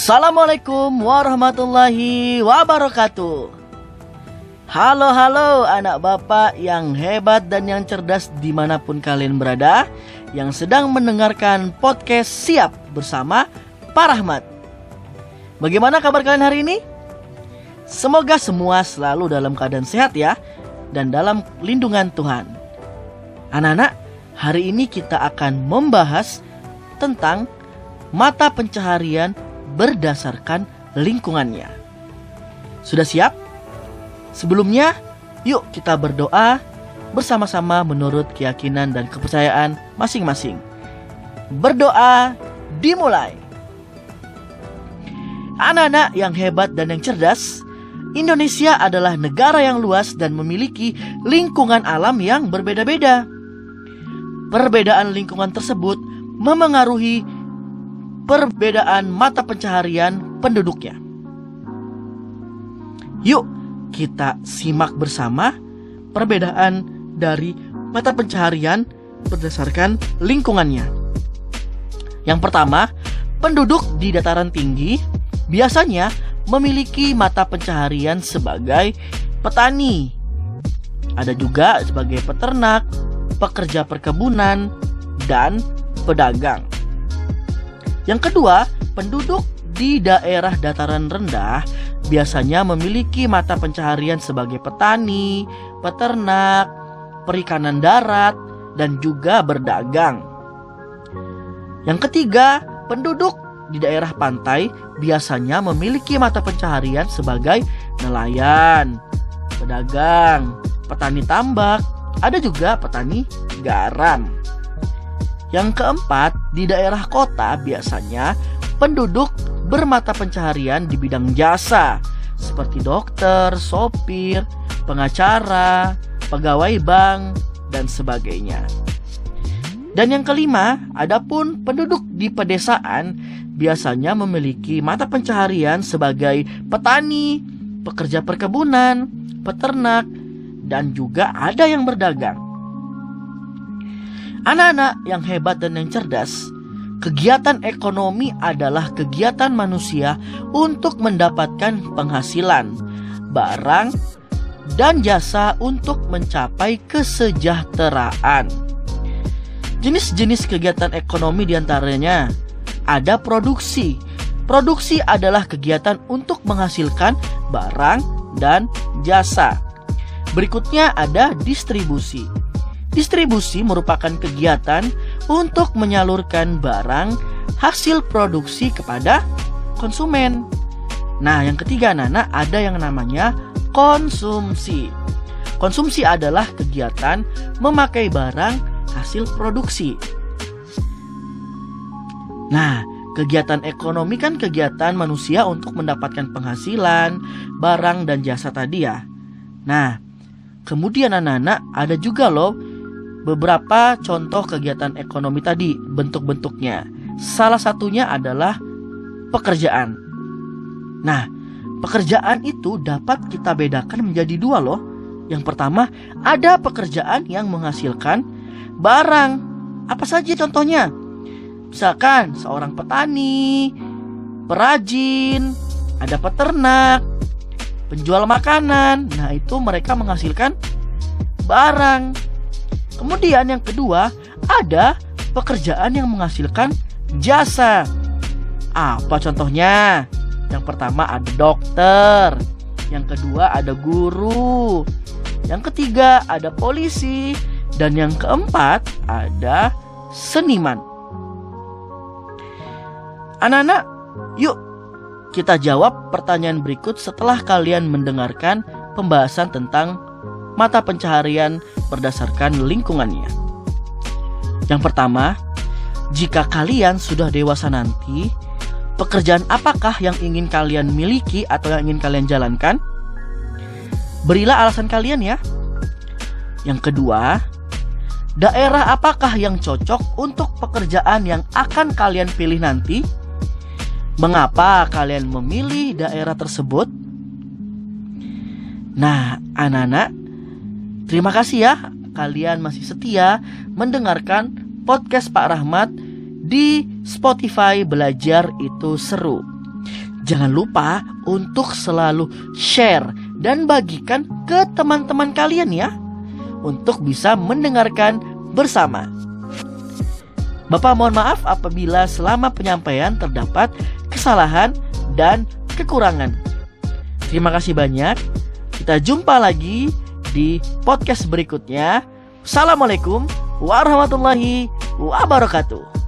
Assalamualaikum warahmatullahi wabarakatuh. Halo halo anak bapak yang hebat dan yang cerdas di mana pun kalian berada Yang sedang mendengarkan podcast Siap bersama Pak Rahmat Bagaimana kabar kalian hari ini? Semoga semua selalu dalam keadaan sehat ya Dan dalam lindungan Tuhan Anak-anak, hari ini kita akan membahas tentang mata pencaharian berdasarkan lingkungannya Sudah siap? Sebelumnya, yuk kita berdoa bersama-sama menurut keyakinan dan kepercayaan masing-masing. Berdoa dimulai. Anak-anak yang hebat dan yang cerdas, Indonesia adalah negara yang luas dan memiliki lingkungan alam yang berbeda-beda. Perbedaan lingkungan tersebut memengaruhi perbedaan mata pencaharian penduduknya. Yuk, kita simak bersama perbedaan dari mata pencaharian berdasarkan lingkungannya. Yang pertama, penduduk di dataran tinggi biasanya memiliki mata pencaharian sebagai petani. Ada juga sebagai peternak, pekerja perkebunan, dan pedagang. Yang kedua, penduduk di daerah dataran rendah biasanya memiliki mata pencaharian sebagai petani, peternak, perikanan darat, dan juga berdagang. Yang ketiga, penduduk di daerah pantai biasanya memiliki mata pencaharian sebagai nelayan, pedagang, petani tambak, ada juga petani garam. Yang keempat, di daerah kota biasanya penduduk bermata pencaharian di bidang jasa seperti dokter, sopir, pengacara, pegawai bank, dan sebagainya. Dan yang kelima, adapun penduduk di pedesaan biasanya memiliki mata pencaharian sebagai petani, pekerja perkebunan, peternak, dan juga ada yang berdagang. Anak-anak yang hebat dan yang cerdas Kegiatan ekonomi adalah kegiatan manusia untuk mendapatkan penghasilan, barang, dan jasa untuk mencapai kesejahteraan. Jenis-jenis kegiatan ekonomi di antaranya ada produksi. Produksi adalah kegiatan untuk menghasilkan barang dan jasa. Berikutnya ada distribusi. Distribusi merupakan kegiatan untuk menyalurkan barang hasil produksi kepada konsumen. Nah, yang ketiga Nana ada yang namanya konsumsi. Konsumsi adalah kegiatan memakai barang hasil produksi. Nah, kegiatan ekonomi kan kegiatan manusia untuk mendapatkan penghasilan, barang dan jasa tadi ya. Nah, kemudian anak-anak ada juga loh beberapa contoh kegiatan ekonomi tadi bentuk-bentuknya. Salah satunya adalah pekerjaan. Nah, pekerjaan itu dapat kita bedakan menjadi dua loh. Yang pertama, ada pekerjaan yang menghasilkan barang. Apa saja contohnya? Misalkan seorang petani, perajin, ada peternak, penjual makanan. Nah, itu mereka menghasilkan barang. Kemudian yang kedua, ada pekerjaan yang menghasilkan jasa. Apa contohnya? Yang pertama ada dokter, yang kedua ada guru, yang ketiga ada polisi, dan yang keempat ada seniman. Anak-anak, yuk kita jawab pertanyaan berikut setelah kalian mendengarkan pembahasan tentang mata pencaharian berdasarkan lingkungannya. Yang pertama, jika kalian sudah dewasa nanti, pekerjaan apakah yang ingin kalian miliki atau yang ingin kalian jalankan? Berilah alasan kalian ya. Yang kedua, daerah apakah yang cocok untuk pekerjaan yang akan kalian pilih nanti? Mengapa kalian memilih daerah tersebut? Nah, anak-anak, terima kasih ya kalian masih setia mendengarkan podcast Pak Rahmat di Spotify Belajar itu seru. Jangan lupa untuk selalu share dan bagikan ke teman-teman kalian ya untuk bisa mendengarkan bersama. Bapak mohon maaf apabila selama penyampaian terdapat kesalahan dan kekurangan. Terima kasih banyak. Kita jumpa lagi di podcast berikutnya. Assalamualaikum warahmatullahi wabarakatuh.